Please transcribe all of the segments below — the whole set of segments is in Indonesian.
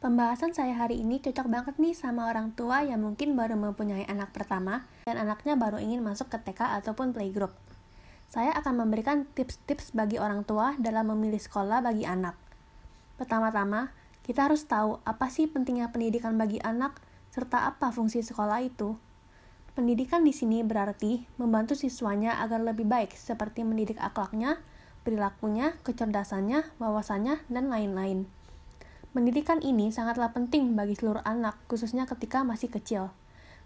Pembahasan saya hari ini cocok banget nih sama orang tua yang mungkin baru mempunyai anak pertama dan anaknya baru ingin masuk ke TK ataupun playgroup. Saya akan memberikan tips-tips bagi orang tua dalam memilih sekolah bagi anak. Pertama-tama, kita harus tahu apa sih pentingnya pendidikan bagi anak serta apa fungsi sekolah itu. Pendidikan di sini berarti membantu siswanya agar lebih baik seperti mendidik akhlaknya, perilakunya, kecerdasannya, wawasannya, dan lain-lain. Pendidikan ini sangatlah penting bagi seluruh anak, khususnya ketika masih kecil.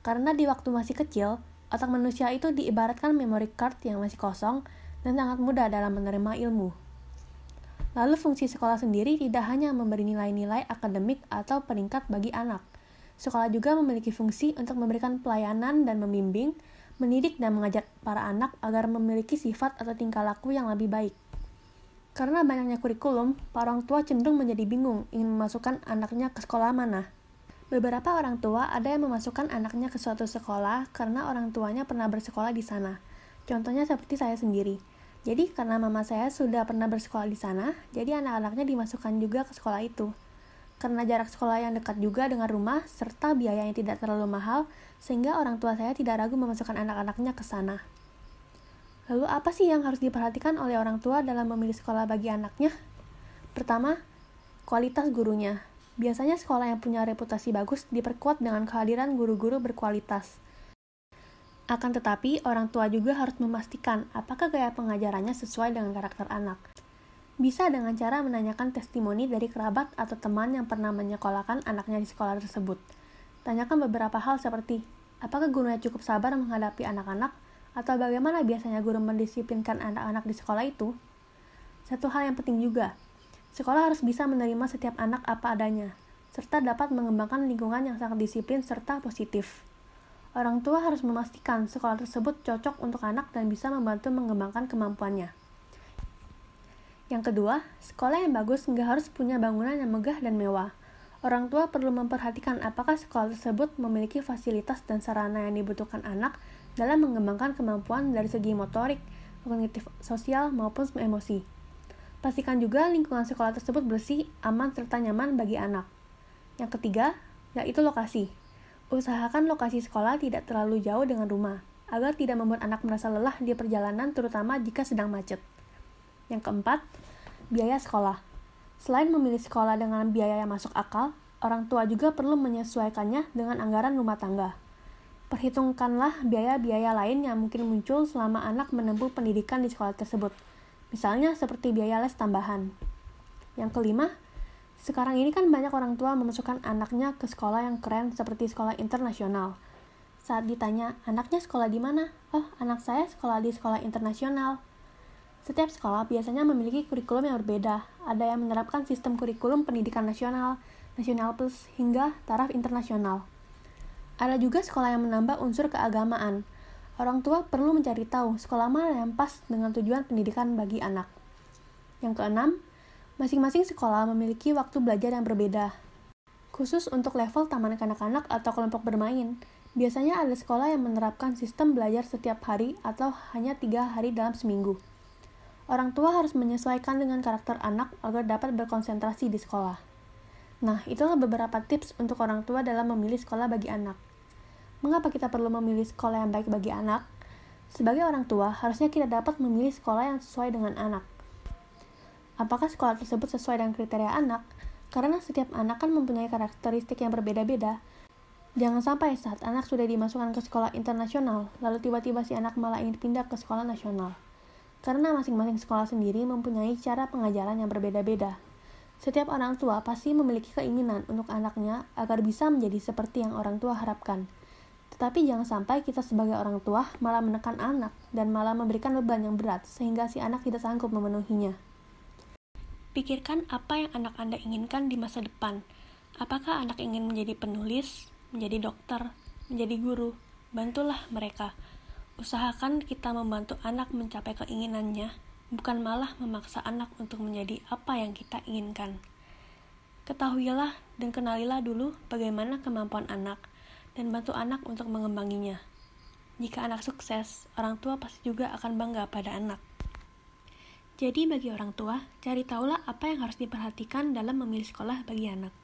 Karena di waktu masih kecil, otak manusia itu diibaratkan memory card yang masih kosong dan sangat mudah dalam menerima ilmu. Lalu fungsi sekolah sendiri tidak hanya memberi nilai-nilai akademik atau peringkat bagi anak. Sekolah juga memiliki fungsi untuk memberikan pelayanan dan membimbing, mendidik dan mengajar para anak agar memiliki sifat atau tingkah laku yang lebih baik. Karena banyaknya kurikulum, para orang tua cenderung menjadi bingung ingin memasukkan anaknya ke sekolah mana. Beberapa orang tua ada yang memasukkan anaknya ke suatu sekolah karena orang tuanya pernah bersekolah di sana. Contohnya seperti saya sendiri. Jadi karena mama saya sudah pernah bersekolah di sana, jadi anak-anaknya dimasukkan juga ke sekolah itu. Karena jarak sekolah yang dekat juga dengan rumah, serta biaya yang tidak terlalu mahal, sehingga orang tua saya tidak ragu memasukkan anak-anaknya ke sana. Lalu apa sih yang harus diperhatikan oleh orang tua dalam memilih sekolah bagi anaknya? Pertama, kualitas gurunya. Biasanya sekolah yang punya reputasi bagus diperkuat dengan kehadiran guru-guru berkualitas. Akan tetapi, orang tua juga harus memastikan apakah gaya pengajarannya sesuai dengan karakter anak. Bisa dengan cara menanyakan testimoni dari kerabat atau teman yang pernah menyekolahkan anaknya di sekolah tersebut. Tanyakan beberapa hal seperti, apakah gurunya cukup sabar menghadapi anak-anak atau bagaimana biasanya guru mendisiplinkan anak-anak di sekolah itu? Satu hal yang penting juga, sekolah harus bisa menerima setiap anak apa adanya, serta dapat mengembangkan lingkungan yang sangat disiplin serta positif. Orang tua harus memastikan sekolah tersebut cocok untuk anak dan bisa membantu mengembangkan kemampuannya. Yang kedua, sekolah yang bagus nggak harus punya bangunan yang megah dan mewah. Orang tua perlu memperhatikan apakah sekolah tersebut memiliki fasilitas dan sarana yang dibutuhkan anak dalam mengembangkan kemampuan dari segi motorik, kognitif sosial, maupun emosi. Pastikan juga lingkungan sekolah tersebut bersih, aman, serta nyaman bagi anak. Yang ketiga, yaitu lokasi. Usahakan lokasi sekolah tidak terlalu jauh dengan rumah, agar tidak membuat anak merasa lelah di perjalanan terutama jika sedang macet. Yang keempat, biaya sekolah. Selain memilih sekolah dengan biaya yang masuk akal, orang tua juga perlu menyesuaikannya dengan anggaran rumah tangga. Perhitungkanlah biaya-biaya lain yang mungkin muncul selama anak menempuh pendidikan di sekolah tersebut, misalnya seperti biaya les tambahan. Yang kelima, sekarang ini kan banyak orang tua memasukkan anaknya ke sekolah yang keren seperti sekolah internasional. Saat ditanya, anaknya sekolah di mana? Oh, anak saya sekolah di sekolah internasional. Setiap sekolah biasanya memiliki kurikulum yang berbeda. Ada yang menerapkan sistem kurikulum pendidikan nasional, nasional plus, hingga taraf internasional. Ada juga sekolah yang menambah unsur keagamaan. Orang tua perlu mencari tahu sekolah mana yang pas dengan tujuan pendidikan bagi anak. Yang keenam, masing-masing sekolah memiliki waktu belajar yang berbeda. Khusus untuk level taman kanak-kanak atau kelompok bermain, biasanya ada sekolah yang menerapkan sistem belajar setiap hari atau hanya tiga hari dalam seminggu. Orang tua harus menyesuaikan dengan karakter anak agar dapat berkonsentrasi di sekolah. Nah, itulah beberapa tips untuk orang tua dalam memilih sekolah bagi anak. Mengapa kita perlu memilih sekolah yang baik bagi anak? Sebagai orang tua, harusnya kita dapat memilih sekolah yang sesuai dengan anak. Apakah sekolah tersebut sesuai dengan kriteria anak? Karena setiap anak kan mempunyai karakteristik yang berbeda-beda. Jangan sampai saat anak sudah dimasukkan ke sekolah internasional, lalu tiba-tiba si anak malah ingin pindah ke sekolah nasional. Karena masing-masing sekolah sendiri mempunyai cara pengajaran yang berbeda-beda. Setiap orang tua pasti memiliki keinginan untuk anaknya agar bisa menjadi seperti yang orang tua harapkan. Tetapi jangan sampai kita sebagai orang tua malah menekan anak dan malah memberikan beban yang berat sehingga si anak tidak sanggup memenuhinya. Pikirkan apa yang anak Anda inginkan di masa depan. Apakah anak ingin menjadi penulis, menjadi dokter, menjadi guru? Bantulah mereka. Usahakan kita membantu anak mencapai keinginannya bukan malah memaksa anak untuk menjadi apa yang kita inginkan. Ketahuilah dan kenalilah dulu bagaimana kemampuan anak, dan bantu anak untuk mengembanginya. Jika anak sukses, orang tua pasti juga akan bangga pada anak. Jadi bagi orang tua, cari tahulah apa yang harus diperhatikan dalam memilih sekolah bagi anak.